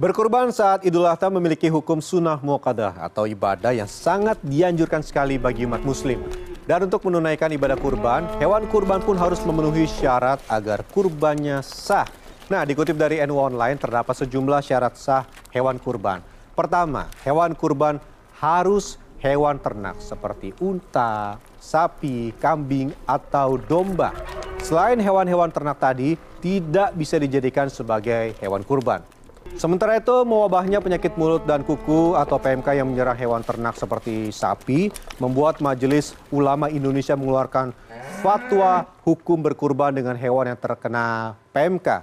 Berkurban saat Idul Adha memiliki hukum sunnah muqadah atau ibadah yang sangat dianjurkan sekali bagi umat muslim. Dan untuk menunaikan ibadah kurban, hewan kurban pun harus memenuhi syarat agar kurbannya sah. Nah, dikutip dari NU Online terdapat sejumlah syarat sah hewan kurban. Pertama, hewan kurban harus hewan ternak seperti unta, sapi, kambing, atau domba. Selain hewan-hewan ternak tadi, tidak bisa dijadikan sebagai hewan kurban. Sementara itu, mewabahnya penyakit mulut dan kuku atau PMK yang menyerang hewan ternak seperti sapi membuat Majelis Ulama Indonesia mengeluarkan fatwa hukum berkurban dengan hewan yang terkena PMK.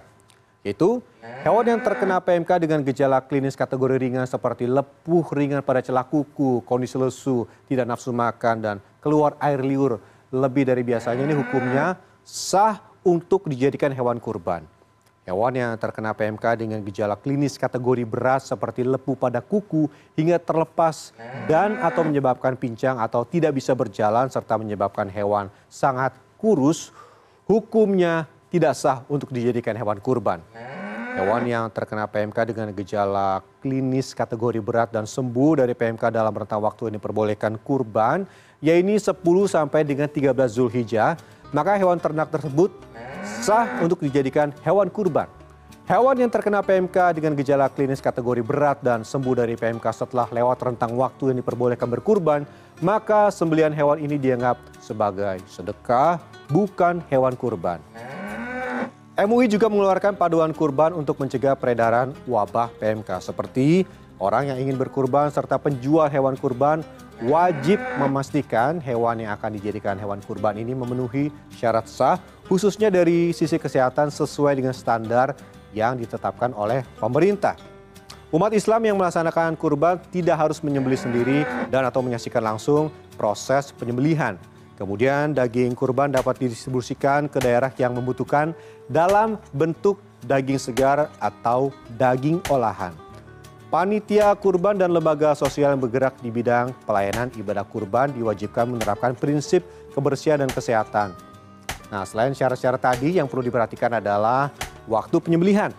Itu hewan yang terkena PMK dengan gejala klinis kategori ringan seperti lepuh ringan pada celah kuku, kondisi lesu, tidak nafsu makan, dan keluar air liur lebih dari biasanya ini hukumnya sah untuk dijadikan hewan kurban. Hewan yang terkena PMK dengan gejala klinis kategori berat seperti lepuh pada kuku hingga terlepas dan atau menyebabkan pincang atau tidak bisa berjalan serta menyebabkan hewan sangat kurus, hukumnya tidak sah untuk dijadikan hewan kurban. Hewan yang terkena PMK dengan gejala klinis kategori berat dan sembuh dari PMK dalam rentang waktu ini diperbolehkan kurban, yaitu 10 sampai dengan 13 Zulhijjah, maka hewan ternak tersebut sah untuk dijadikan hewan kurban. Hewan yang terkena PMK dengan gejala klinis kategori berat dan sembuh dari PMK setelah lewat rentang waktu yang diperbolehkan berkurban, maka sembelian hewan ini dianggap sebagai sedekah, bukan hewan kurban. MUI juga mengeluarkan paduan kurban untuk mencegah peredaran wabah PMK seperti orang yang ingin berkurban serta penjual hewan kurban wajib memastikan hewan yang akan dijadikan hewan kurban ini memenuhi syarat sah, khususnya dari sisi kesehatan sesuai dengan standar yang ditetapkan oleh pemerintah. Umat Islam yang melaksanakan kurban tidak harus menyembelih sendiri dan atau menyaksikan langsung proses penyembelihan. Kemudian daging kurban dapat didistribusikan ke daerah yang membutuhkan dalam bentuk daging segar atau daging olahan. Panitia kurban dan lembaga sosial yang bergerak di bidang pelayanan ibadah kurban diwajibkan menerapkan prinsip kebersihan dan kesehatan. Nah, selain syarat-syarat tadi yang perlu diperhatikan adalah waktu penyembelihan.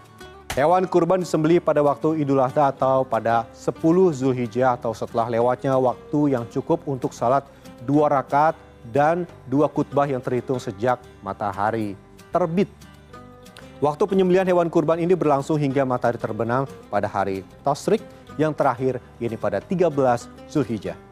Hewan kurban disembelih pada waktu Idul Adha atau pada 10 Zulhijjah atau setelah lewatnya waktu yang cukup untuk salat dua rakaat dan dua khutbah yang terhitung sejak matahari terbit. Waktu penyembelihan hewan kurban ini berlangsung hingga matahari terbenam pada hari Tosrik yang terakhir, ini pada 13 Zulhijjah.